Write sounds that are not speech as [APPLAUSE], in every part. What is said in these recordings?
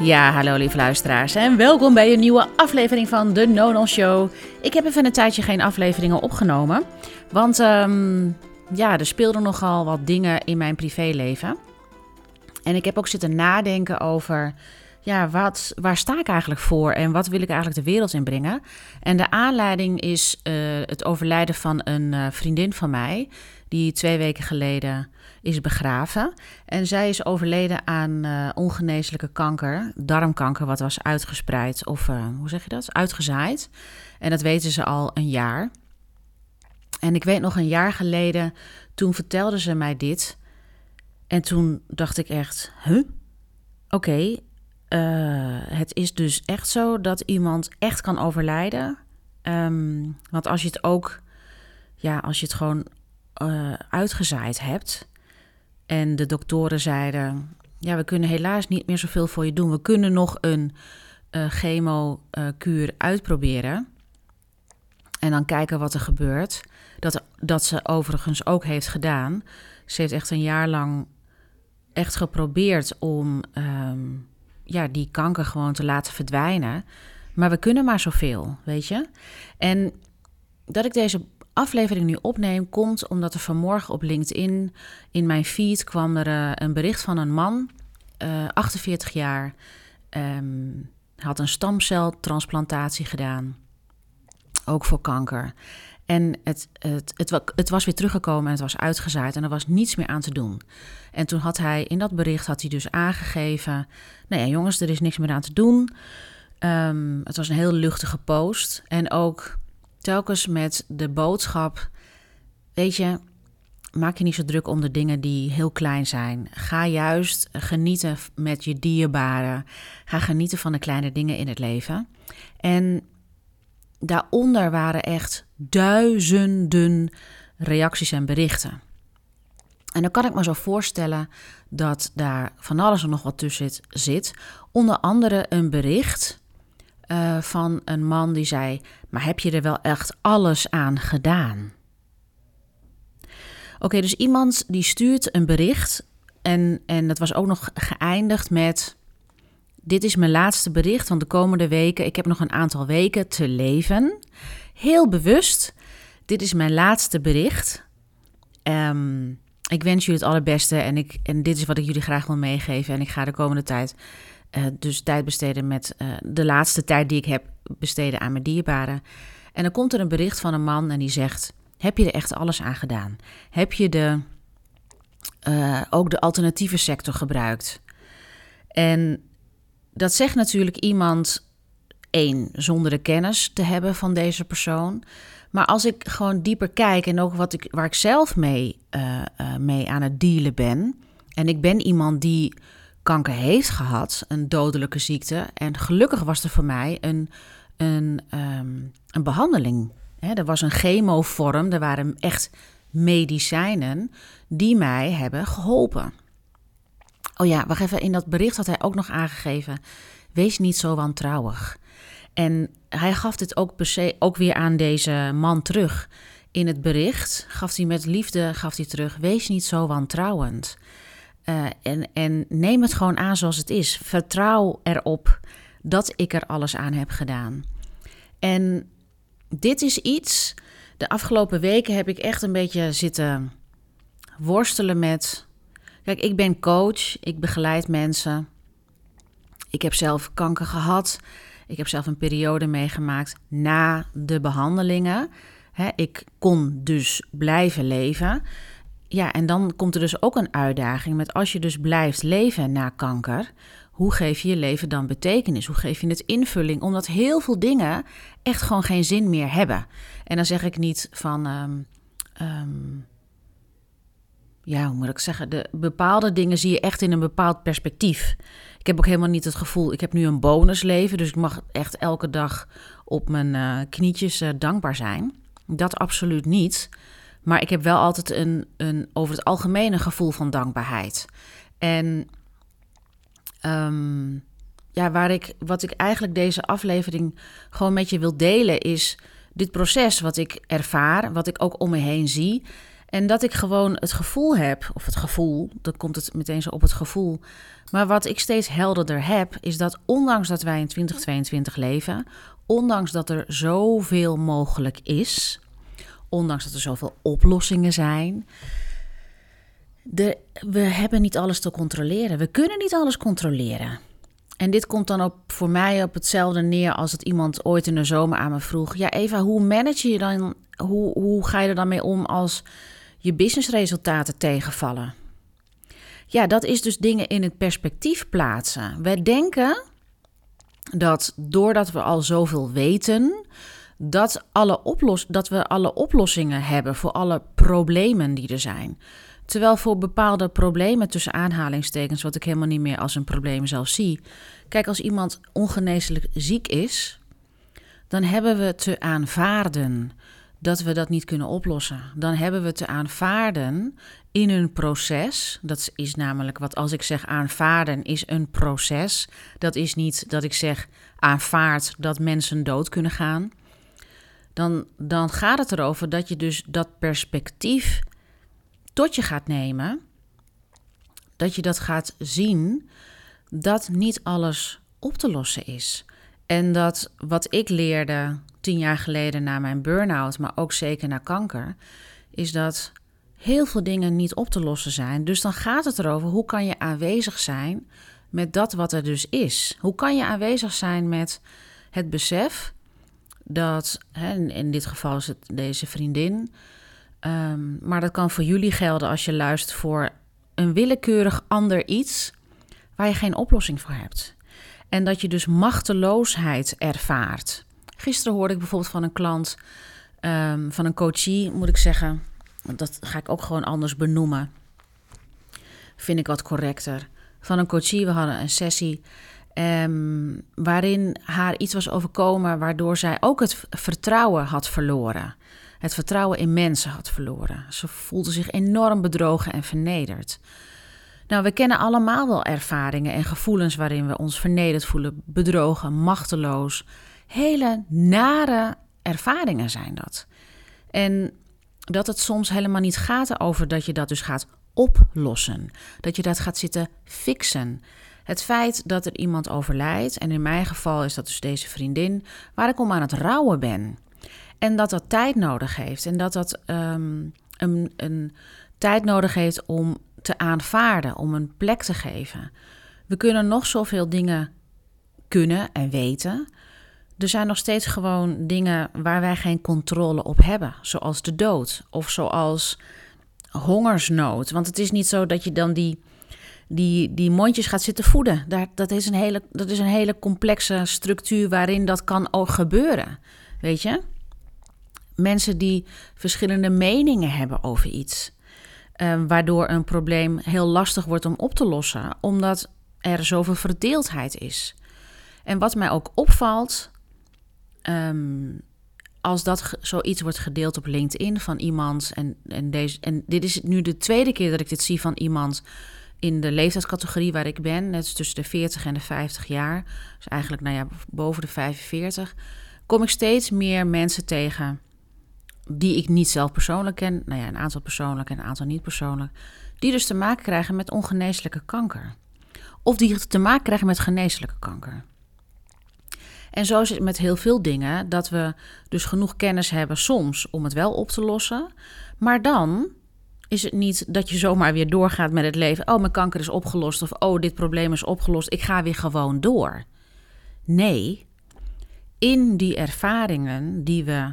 Ja, hallo lieve luisteraars en welkom bij een nieuwe aflevering van de Nonon Show. Ik heb even een tijdje geen afleveringen opgenomen, want ehm, ja, er speelden nogal wat dingen in mijn privéleven. En ik heb ook zitten nadenken over, ja, wat, waar sta ik eigenlijk voor en wat wil ik eigenlijk de wereld in brengen? En de aanleiding is eh, het overlijden van een eh, vriendin van mij, die twee weken geleden is begraven. En zij is overleden aan uh, ongeneeslijke kanker, darmkanker, wat was uitgespreid of hoe zeg je dat? Uitgezaaid. En dat weten ze al een jaar. En ik weet nog een jaar geleden, toen vertelde ze mij dit. En toen dacht ik echt, huh? Oké, het is dus echt zo dat iemand echt kan overlijden. Um, want als je het ook, ja, als je het gewoon uitgezaaid hebt. En de doktoren zeiden: Ja, we kunnen helaas niet meer zoveel voor je doen. We kunnen nog een uh, chemokuur uitproberen. En dan kijken wat er gebeurt. Dat, dat ze overigens ook heeft gedaan. Ze heeft echt een jaar lang echt geprobeerd om um, ja, die kanker gewoon te laten verdwijnen. Maar we kunnen maar zoveel, weet je. En dat ik deze aflevering nu opneem, komt omdat er vanmorgen op LinkedIn in mijn feed kwam er uh, een bericht van een man, uh, 48 jaar, um, had een stamceltransplantatie gedaan, ook voor kanker. En het, het, het, het, was weer teruggekomen en het was uitgezaaid en er was niets meer aan te doen. En toen had hij in dat bericht had hij dus aangegeven: Nou ja, jongens, er is niks meer aan te doen. Um, het was een heel luchtige post. En ook telkens met de boodschap: Weet je, maak je niet zo druk om de dingen die heel klein zijn. Ga juist genieten met je dierbaren. Ga genieten van de kleine dingen in het leven. En daaronder waren echt duizenden reacties en berichten. En dan kan ik me zo voorstellen dat daar van alles er nog wat tussen zit. Onder andere een bericht uh, van een man die zei: Maar heb je er wel echt alles aan gedaan? Oké, dus iemand die stuurt een bericht. En, en dat was ook nog geëindigd met: Dit is mijn laatste bericht van de komende weken. Ik heb nog een aantal weken te leven. Heel bewust. Dit is mijn laatste bericht. Um, ik wens jullie het allerbeste en, ik, en dit is wat ik jullie graag wil meegeven. En ik ga de komende tijd uh, dus tijd besteden met uh, de laatste tijd die ik heb besteden aan mijn dierbaren. En dan komt er een bericht van een man en die zegt: Heb je er echt alles aan gedaan? Heb je de, uh, ook de alternatieve sector gebruikt? En dat zegt natuurlijk iemand, één, zonder de kennis te hebben van deze persoon. Maar als ik gewoon dieper kijk en ook wat ik, waar ik zelf mee, mee aan het dealen ben. En ik ben iemand die kanker heeft gehad, een dodelijke ziekte. En gelukkig was er voor mij een, een, um, een behandeling. Er was een chemovorm, er waren echt medicijnen die mij hebben geholpen. Oh ja, wacht even, in dat bericht had hij ook nog aangegeven: wees niet zo wantrouwig. En hij gaf dit ook, per se, ook weer aan deze man terug. In het bericht gaf hij met liefde gaf hij terug: wees niet zo wantrouwend. Uh, en, en neem het gewoon aan zoals het is. Vertrouw erop dat ik er alles aan heb gedaan. En dit is iets. De afgelopen weken heb ik echt een beetje zitten worstelen met. Kijk, ik ben coach, ik begeleid mensen. Ik heb zelf kanker gehad. Ik heb zelf een periode meegemaakt na de behandelingen. ik kon dus blijven leven. Ja, en dan komt er dus ook een uitdaging met als je dus blijft leven na kanker, hoe geef je je leven dan betekenis? Hoe geef je het invulling? Omdat heel veel dingen echt gewoon geen zin meer hebben. En dan zeg ik niet van, um, um, ja, hoe moet ik zeggen, de bepaalde dingen zie je echt in een bepaald perspectief. Ik heb ook helemaal niet het gevoel, ik heb nu een bonusleven, dus ik mag echt elke dag op mijn uh, knietjes uh, dankbaar zijn. Dat absoluut niet. Maar ik heb wel altijd een, een over het algemeen een gevoel van dankbaarheid. En um, ja, waar ik, wat ik eigenlijk deze aflevering gewoon met je wil delen, is dit proces wat ik ervaar, wat ik ook om me heen zie. En dat ik gewoon het gevoel heb, of het gevoel, dan komt het meteen zo op het gevoel. Maar wat ik steeds helderder heb, is dat ondanks dat wij in 2022 leven, ondanks dat er zoveel mogelijk is, ondanks dat er zoveel oplossingen zijn, de, we hebben niet alles te controleren. We kunnen niet alles controleren. En dit komt dan op, voor mij op hetzelfde neer als het iemand ooit in de zomer aan me vroeg. Ja, Eva, hoe manage je dan, hoe, hoe ga je er dan mee om als je businessresultaten tegenvallen? Ja, dat is dus dingen in het perspectief plaatsen. Wij denken dat doordat we al zoveel weten, dat, alle oplos dat we alle oplossingen hebben voor alle problemen die er zijn. Terwijl voor bepaalde problemen tussen aanhalingstekens, wat ik helemaal niet meer als een probleem zelf zie. Kijk, als iemand ongeneeslijk ziek is, dan hebben we te aanvaarden dat we dat niet kunnen oplossen. Dan hebben we te aanvaarden in een proces. Dat is namelijk wat als ik zeg aanvaarden is een proces. Dat is niet dat ik zeg aanvaard dat mensen dood kunnen gaan. Dan, dan gaat het erover dat je dus dat perspectief tot je gaat nemen, dat je dat gaat zien, dat niet alles op te lossen is. En dat wat ik leerde tien jaar geleden na mijn burn-out, maar ook zeker na kanker, is dat heel veel dingen niet op te lossen zijn. Dus dan gaat het erover hoe kan je aanwezig zijn met dat wat er dus is. Hoe kan je aanwezig zijn met het besef dat, hè, in dit geval is het deze vriendin, Ehm, maar dat kan voor jullie gelden als je luistert voor een willekeurig ander iets waar je geen oplossing voor hebt. En dat je dus machteloosheid ervaart. Gisteren hoorde ik bijvoorbeeld van een klant, ehm, van een coachie, moet ik zeggen. Dat ga ik ook gewoon anders benoemen. Vind ik wat correcter. Van een coachie, we hadden een sessie. Um, waarin haar iets was overkomen waardoor zij ook het vertrouwen had verloren het vertrouwen in mensen had verloren. Ze voelde zich enorm bedrogen en vernederd. Nou, we kennen allemaal wel ervaringen en gevoelens waarin we ons vernederd voelen, bedrogen, machteloos. Hele nare ervaringen zijn dat. En dat het soms helemaal niet gaat over dat je dat dus gaat oplossen. Dat je dat gaat zitten fixen. Het feit dat er iemand overlijdt, en in mijn geval is dat dus deze vriendin, waar ik om aan het rouwen ben. En dat dat tijd nodig heeft. En dat dat ehm, een, een tijd nodig heeft om te aanvaarden, om een plek te geven. We kunnen nog zoveel dingen kunnen en weten. Er zijn nog steeds gewoon dingen waar wij geen controle op hebben, zoals de dood of zoals hongersnood. Want het is niet zo dat je dan die, die, die mondjes gaat zitten voeden. Daar, dat, is een hele, dat is een hele complexe structuur waarin dat kan ook gebeuren. Weet je? mensen die verschillende meningen hebben over iets. Uh, waardoor een probleem heel lastig wordt om op te lossen, omdat er zoveel verdeeldheid is. En wat mij ook opvalt, um, als dat zoiets wordt gedeeld op LinkedIn van iemand, en, en, deze, en dit is nu de tweede keer dat ik dit zie van iemand in de leeftijdscategorie waar ik ben, net tussen de 40 en de 50 jaar, dus eigenlijk nou ja, boven de 45, kom ik steeds meer mensen tegen die ik niet zelf persoonlijk ken, nou ja, een aantal persoonlijk en een aantal niet persoonlijk, die dus te maken krijgen met ongeneeslijke kanker. Of die te maken krijgen met geneeslijke kanker. En zo is het met heel veel dingen dat we dus genoeg kennis hebben soms om het wel op te lossen, maar dan is het niet dat je zomaar weer doorgaat met het leven. Oh, mijn kanker is opgelost of oh, dit probleem is opgelost. Ik ga weer gewoon door. Nee, in die ervaringen die we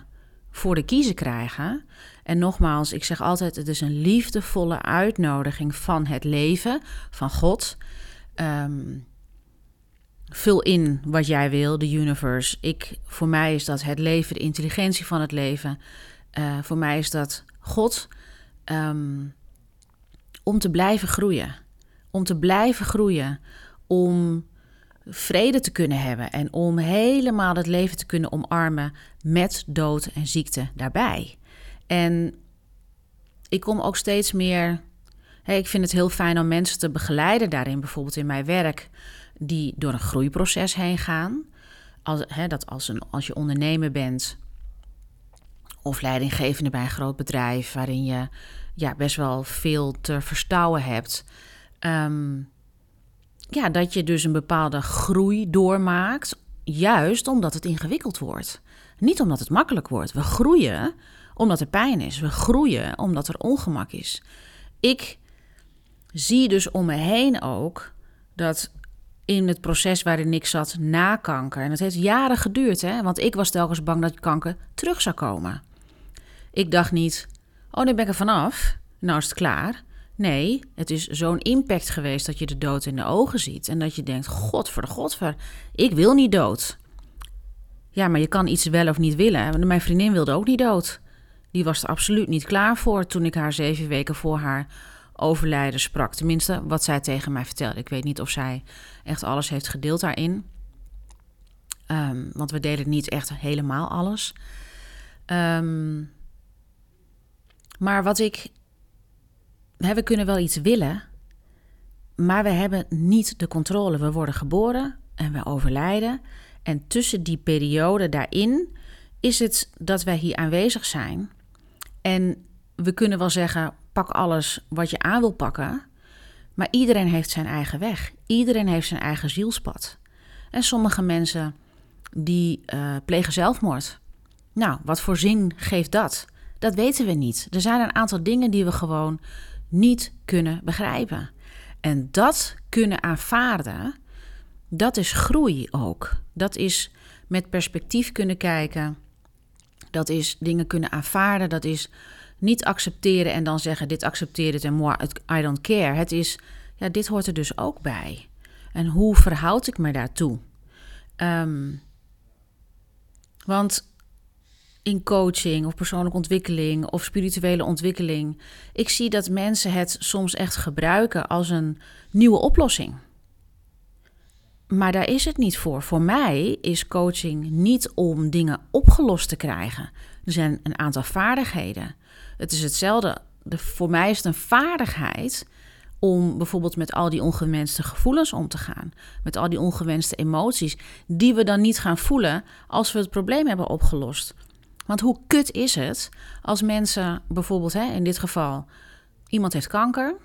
voor de kiezen krijgen. En nogmaals, ik zeg altijd: het is een liefdevolle uitnodiging van het leven, van God. Um, vul in wat jij wil, de universe. Ik, voor mij is dat het leven, de intelligentie van het leven. Uh, voor mij is dat God. Um, om te blijven groeien. Om te blijven groeien. Om vrede te kunnen hebben en om helemaal het leven te kunnen omarmen met dood en ziekte daarbij. En ik kom ook steeds meer. ik vind het heel fijn om mensen te begeleiden daarin, bijvoorbeeld in mijn werk, die door een groeiproces heen gaan. Als, dat als, een, als je ondernemer bent of leidinggevende bij een groot bedrijf, waarin je ja, best wel veel te verstouwen hebt. Ehm, ja, dat je dus een bepaalde groei doormaakt, juist omdat het ingewikkeld wordt. Niet omdat het makkelijk wordt. We groeien omdat er pijn is. We groeien omdat er ongemak is. Ik zie dus om me heen ook dat in het proces waarin ik zat na kanker. En het heeft jaren geduurd, hè? want ik was telkens bang dat kanker terug zou komen. Ik dacht niet, oh, nu ben ik er vanaf, nou is het klaar. Nee, het is zo'n impact geweest dat je de dood in de ogen ziet. En dat je denkt, god de godver, ik wil niet dood. Ja, maar je kan iets wel of niet willen. Mijn vriendin wilde ook niet dood. Die was er absoluut niet klaar voor toen ik haar zeven weken voor haar overlijden sprak. Tenminste, wat zij tegen mij vertelde. Ik weet niet of zij echt alles heeft gedeeld daarin. Ehm, want we delen niet echt helemaal alles. Ehm, maar wat ik. We kunnen wel iets willen, maar we hebben niet de controle. We worden geboren en we overlijden. En tussen die periode daarin is het dat wij hier aanwezig zijn. En we kunnen wel zeggen: pak alles wat je aan wil pakken. Maar iedereen heeft zijn eigen weg. Iedereen heeft zijn eigen zielspad. En sommige mensen die uh, plegen zelfmoord. Nou, wat voor zin geeft dat? Dat weten we niet. Er zijn een aantal dingen die we gewoon niet kunnen begrijpen. En dat kunnen aanvaarden, dat is groei ook. Dat is met perspectief kunnen kijken. Dat is dingen kunnen aanvaarden. Dat is niet accepteren en dan zeggen: Dit accepteer het en moi, I don't care. Het is, ja, dit hoort er dus ook bij. En hoe verhoud ik me daartoe? Um, want in coaching of persoonlijke ontwikkeling of spirituele ontwikkeling, ik zie dat mensen het soms echt gebruiken als een nieuwe oplossing. Maar daar is het niet voor. Voor mij is coaching niet om dingen opgelost te krijgen. Er zijn een aantal vaardigheden. Het is hetzelfde. De, voor mij is het een vaardigheid om bijvoorbeeld met al die ongewenste gevoelens om te gaan. Met al die ongewenste emoties, die we dan niet gaan voelen als we het probleem hebben opgelost. Want hoe kut is het als mensen bijvoorbeeld, hè, in dit geval, iemand heeft kanker,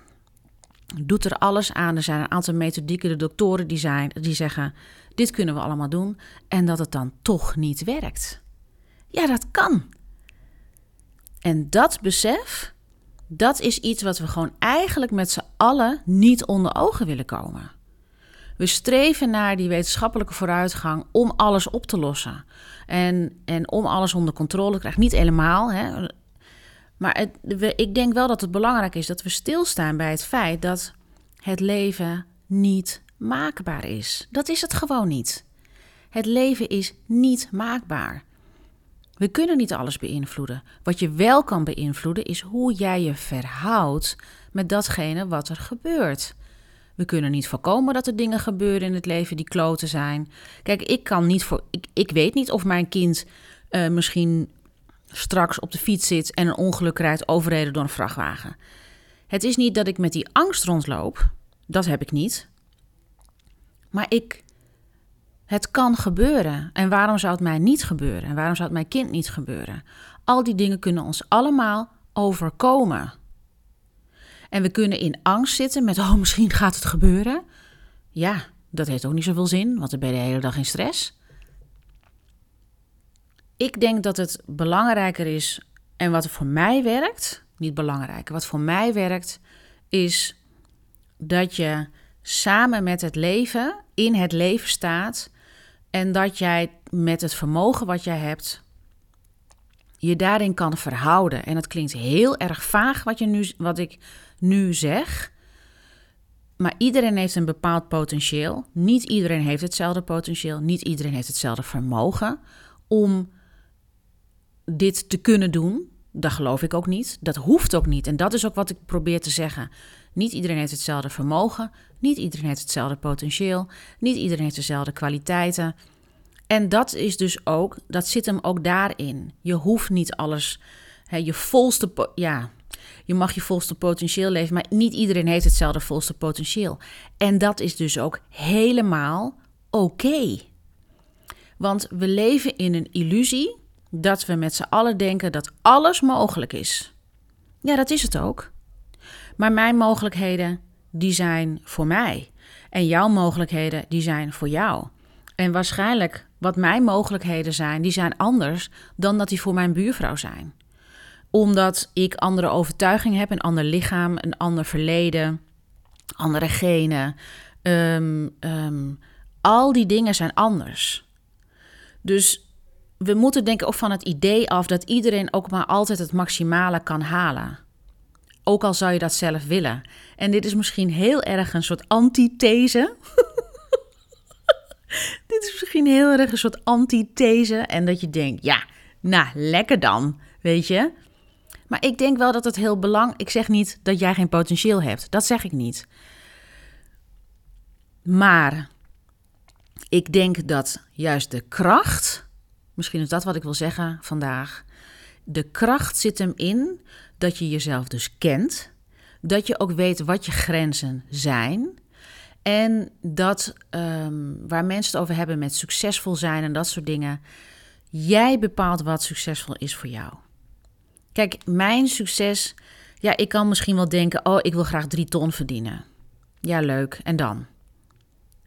doet er alles aan. Er zijn een aantal methodieken, de doktoren die, zijn, die zeggen: dit kunnen we allemaal doen, en dat het dan toch niet werkt. Ja, dat kan. En dat besef, dat is iets wat we gewoon eigenlijk met z'n allen niet onder ogen willen komen. We streven naar die wetenschappelijke vooruitgang om alles op te lossen. En, en om alles onder controle te krijgen. Niet helemaal, hè. Maar ik denk wel dat het belangrijk is dat we stilstaan bij het feit dat het leven niet maakbaar is. Dat is het gewoon niet. Het leven is niet maakbaar. We kunnen niet alles beïnvloeden. Wat je wel kan beïnvloeden is hoe jij je verhoudt met datgene wat er gebeurt. We kunnen niet voorkomen dat er dingen gebeuren in het leven die kloten zijn. Kijk, ik kan niet voor. Ik, ik weet niet of mijn kind uh, misschien straks op de fiets zit en een ongeluk rijdt overreden door een vrachtwagen. Het is niet dat ik met die angst rondloop. Dat heb ik niet. Maar ik het kan gebeuren. En waarom zou het mij niet gebeuren? En waarom zou het mijn kind niet gebeuren? Al die dingen kunnen ons allemaal overkomen. En we kunnen in angst zitten met, oh, misschien gaat het gebeuren. Ja, dat heeft ook niet zoveel zin, want dan ben je de hele dag in stress. Ik denk dat het belangrijker is, en wat voor mij werkt, niet belangrijker, wat voor mij werkt, is dat je samen met het leven, in het leven staat en dat jij met het vermogen wat jij hebt, je daarin kan verhouden. En dat klinkt heel erg vaag wat, je nu, wat ik nu zeg. Maar iedereen heeft een bepaald potentieel. Niet iedereen heeft hetzelfde potentieel. Niet iedereen heeft hetzelfde vermogen om dit te kunnen doen. Dat geloof ik ook niet. Dat hoeft ook niet. En dat is ook wat ik probeer te zeggen. Niet iedereen heeft hetzelfde vermogen. Niet iedereen heeft hetzelfde potentieel. Niet iedereen heeft dezelfde kwaliteiten. En dat is dus ook, dat zit hem ook daarin. Je hoeft niet alles, hè, je volste, ja, je mag je volste potentieel leven, maar niet iedereen heeft hetzelfde volste potentieel. En dat is dus ook helemaal oké. Want we leven in een illusie dat we met z'n allen denken dat alles mogelijk is. Ja, dat is het ook. Maar mijn mogelijkheden, die zijn voor mij. En jouw mogelijkheden, die zijn voor jou. En waarschijnlijk wat mijn mogelijkheden zijn, die zijn anders dan dat die voor mijn buurvrouw zijn. Omdat ik andere overtuigingen heb, een ander lichaam, een ander verleden, andere genen. Ehm, ehm, al die dingen zijn anders. Dus we moeten denken ook van het idee af dat iedereen ook maar altijd het maximale kan halen. Ook al zou je dat zelf willen. En dit is misschien heel erg een soort antithese. [LAUGHS] dit is misschien heel erg een soort antithese. En dat je denkt, ja, nou, lekker dan, weet je. Maar ik denk wel dat het heel belangrijk... Ik zeg niet dat jij geen potentieel hebt. Dat zeg ik niet. Maar ik denk dat juist de kracht... Misschien is dat wat ik wil zeggen vandaag. De kracht zit hem in dat je jezelf dus kent. Dat je ook weet wat je grenzen zijn. En dat um, waar mensen het over hebben met succesvol zijn en dat soort dingen. Jij bepaalt wat succesvol is voor jou. Kijk, mijn succes. Ja, ik kan misschien wel denken: oh, ik wil graag drie ton verdienen. Ja, leuk. En dan?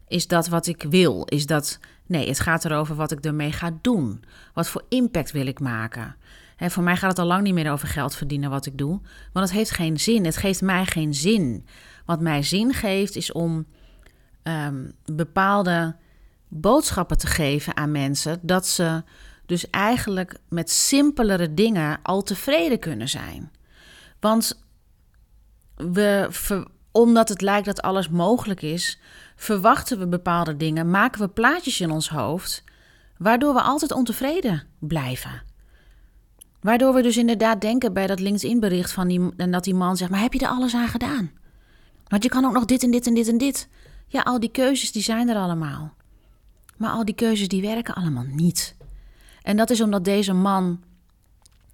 Is dat wat ik wil? Is dat. Nee, het gaat erover wat ik ermee ga doen. Wat voor impact wil ik maken? He, voor mij gaat het al lang niet meer over geld verdienen wat ik doe. Want het heeft geen zin. Het geeft mij geen zin. Wat mij zin geeft is om um, bepaalde boodschappen te geven aan mensen. Dat ze dus eigenlijk met simpelere dingen al tevreden kunnen zijn. Want we, omdat het lijkt dat alles mogelijk is, verwachten we bepaalde dingen, maken we plaatjes in ons hoofd, waardoor we altijd ontevreden blijven. Waardoor we dus inderdaad denken bij dat LinkedIn-bericht van die, en dat die man zegt: Maar heb je er alles aan gedaan? Want je kan ook nog dit en dit en dit en dit. Ja, al die keuzes die zijn er allemaal. Maar al die keuzes die werken allemaal niet. En dat is omdat deze man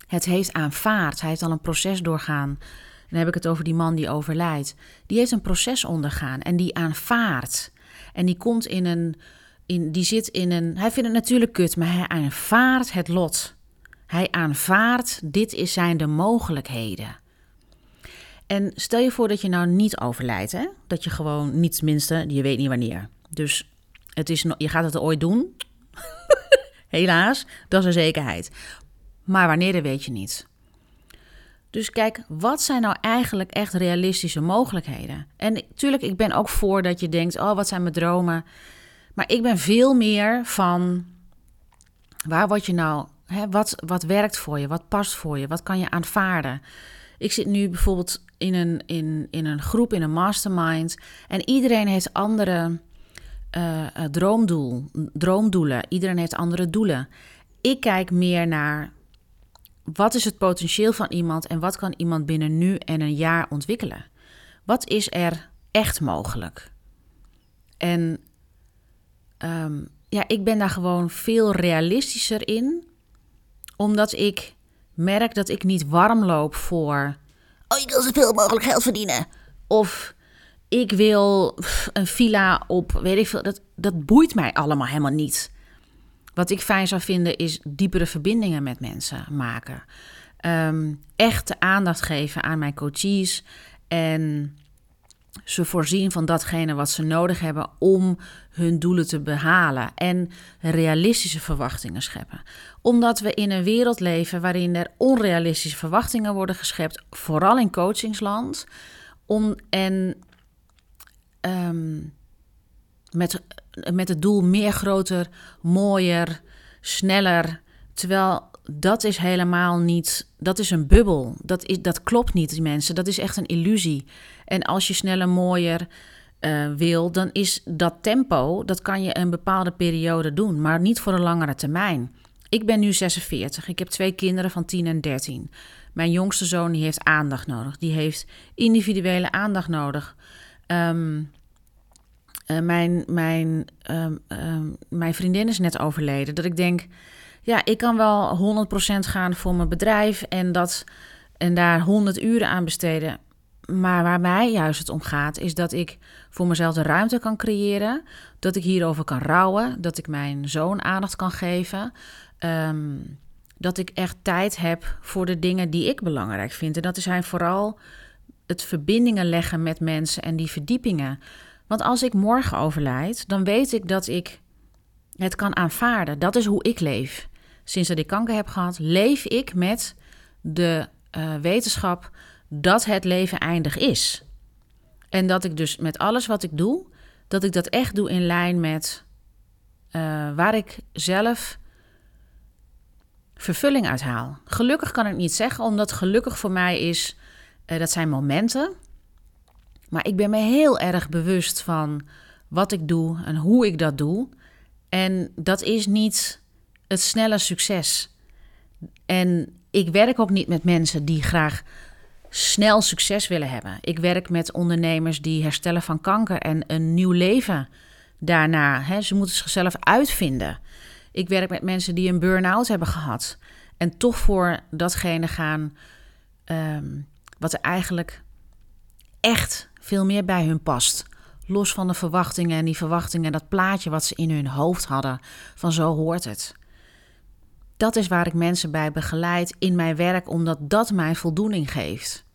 het heeft aanvaard. Hij heeft al een proces doorgaan. Dan heb ik het over die man die overlijdt. Die heeft een proces ondergaan en die aanvaardt. En die komt in een. In, die zit in een. Hij vindt het natuurlijk kut, maar hij aanvaardt het lot. Hij aanvaardt, dit is zijn de mogelijkheden. En stel je voor dat je nou niet overlijdt, hè? dat je gewoon niet tenminste, je weet niet wanneer. Dus het is, je gaat het ooit doen. Helaas, dat is een zekerheid. Maar wanneer, dat weet je niet. Dus kijk, wat zijn nou eigenlijk echt realistische mogelijkheden? En natuurlijk, ik ben ook voor dat je denkt, oh, wat zijn mijn dromen? Maar ik ben veel meer van, waar word je nou Hè, wat, wat werkt voor je? Wat past voor je? Wat kan je aanvaarden? Ik zit nu bijvoorbeeld in een, in, in een groep, in een mastermind. En iedereen heeft andere uh, droomdoel, droomdoelen. Iedereen heeft andere doelen. Ik kijk meer naar wat is het potentieel van iemand en wat kan iemand binnen nu en een jaar ontwikkelen? Wat is er echt mogelijk? En um, ja, ik ben daar gewoon veel realistischer in omdat ik merk dat ik niet warm loop voor. Oh, ik wil zoveel mogelijk geld verdienen. Of ik wil een villa op, weet ik veel. Dat, dat boeit mij allemaal helemaal niet. Wat ik fijn zou vinden is diepere verbindingen met mensen maken. Um, echt aandacht geven aan mijn coaches. En ze voorzien van datgene wat ze nodig hebben om hun doelen te behalen en realistische verwachtingen scheppen. Omdat we in een wereld leven waarin er onrealistische verwachtingen worden geschept, vooral in coachingsland. Om, en ehm, met, met het doel meer groter, mooier, sneller. Terwijl dat is helemaal niet. Dat is een bubbel. Dat, is, dat klopt niet, mensen. Dat is echt een illusie. En als je sneller, mooier uh, wil, dan is dat tempo. Dat kan je een bepaalde periode doen, maar niet voor een langere termijn. Ik ben nu 46. Ik heb twee kinderen van 10 en 13. Mijn jongste zoon die heeft aandacht nodig. Die heeft individuele aandacht nodig. Um, uh, mijn, mijn, um, um, mijn vriendin is net overleden. Dat ik denk ja, ik kan wel 100% gaan voor mijn bedrijf en, dat, en daar 100 uren aan besteden. Maar waar mij juist het om gaat, is dat ik voor mezelf de ruimte kan creëren. Dat ik hierover kan rouwen. Dat ik mijn zoon aandacht kan geven. Dat ik echt tijd heb voor de dingen die ik belangrijk vind. En dat zijn vooral het verbindingen leggen met mensen en die verdiepingen. Want als ik morgen overlijd, dan weet ik dat ik het kan aanvaarden. Dat is hoe ik leef. Sinds dat ik kanker heb gehad, leef ik met de uh, wetenschap dat het leven eindig is. En dat ik dus met alles wat ik doe, dat ik dat echt doe in lijn met uh, waar ik zelf vervulling uit haal. Gelukkig kan ik niet zeggen, omdat gelukkig voor mij is, uh, dat zijn momenten. Maar ik ben me heel erg bewust van wat ik doe en hoe ik dat doe. En dat is niet het snelle succes. En ik werk ook niet met mensen die graag snel succes willen hebben. Ik werk met ondernemers die herstellen van kanker en een nieuw leven daarna. Hè, ze moeten zichzelf uitvinden. Ik werk met mensen die een burn-out hebben gehad en toch voor datgene gaan um, wat er eigenlijk echt veel meer bij hun past. Los van de verwachtingen en die verwachtingen, dat plaatje wat ze in hun hoofd hadden van zo hoort het. Dat is waar ik mensen bij begeleid in mijn werk, omdat dat mij voldoening geeft.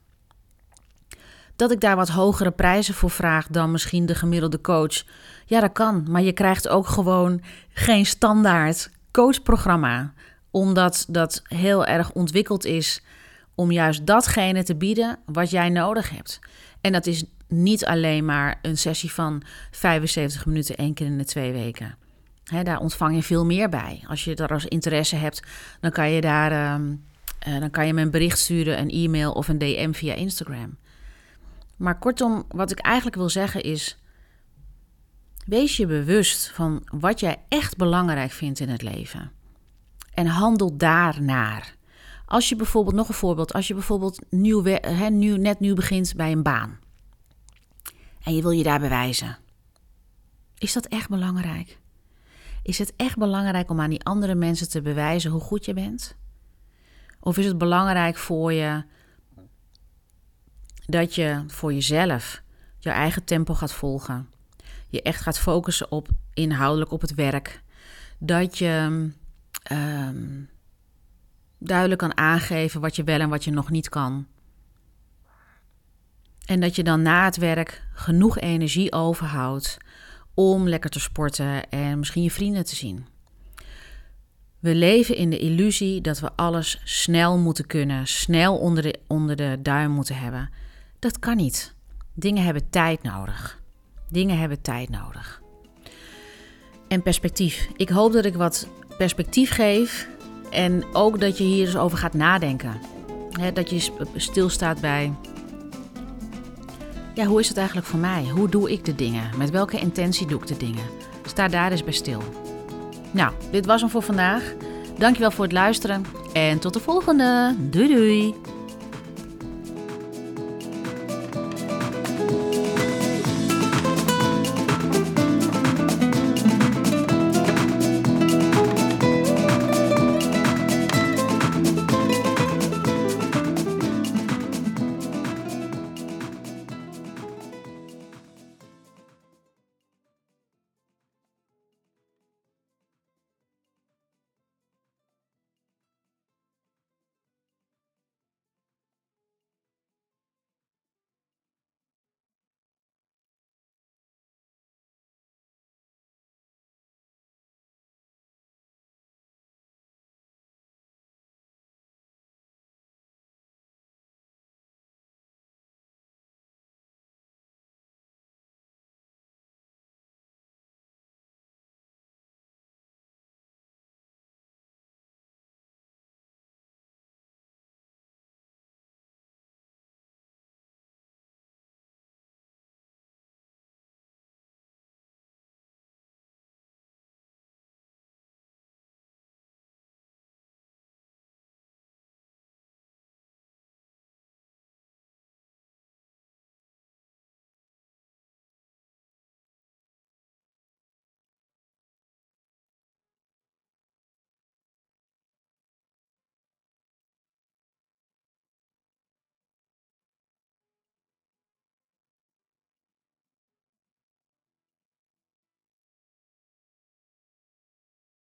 Dat ik daar wat hogere prijzen voor vraag dan misschien de gemiddelde coach. Ja, dat kan, maar je krijgt ook gewoon geen standaard coachprogramma, omdat dat heel erg ontwikkeld is om juist datgene te bieden wat jij nodig hebt. En dat is niet alleen maar een sessie van 75 minuten één keer in de twee weken daar ontvang je veel meer bij. Als je daar als interesse hebt, dan kan je daar ehm, eh, dan kan je me een bericht sturen, een e-mail of een DM via Instagram. Maar kortom, wat ik eigenlijk wil zeggen is: wees je bewust van wat jij echt belangrijk vindt in het leven. En handel daarnaar. Als je bijvoorbeeld, nog een voorbeeld, als je bijvoorbeeld nieuw, nieuw, net nu begint bij een baan. En je wil je daar bewijzen. Is dat echt belangrijk? Is het echt belangrijk om aan die andere mensen te bewijzen hoe goed je bent? Of is het belangrijk voor je dat je voor jezelf je eigen tempo gaat volgen? Je echt gaat focussen op inhoudelijk op het werk. Dat je um, duidelijk kan aangeven wat je wel en wat je nog niet kan. En dat je dan na het werk genoeg energie overhoudt om lekker te sporten en misschien je vrienden te zien. We leven in de illusie dat we alles snel moeten kunnen, snel onder de, onder de duim moeten hebben. Dat kan niet. Dingen hebben tijd nodig. Dingen hebben tijd nodig. En perspectief. Ik hoop dat ik wat perspectief geef en ook dat je hier dus over gaat nadenken. dat je stilstaat bij ja, hoe is het eigenlijk voor mij? Hoe doe ik de dingen? Met welke intentie doe ik de dingen? Sta daar eens bij stil. Nou, dit was hem voor vandaag. Dankjewel voor het luisteren en tot de volgende. Doei doei!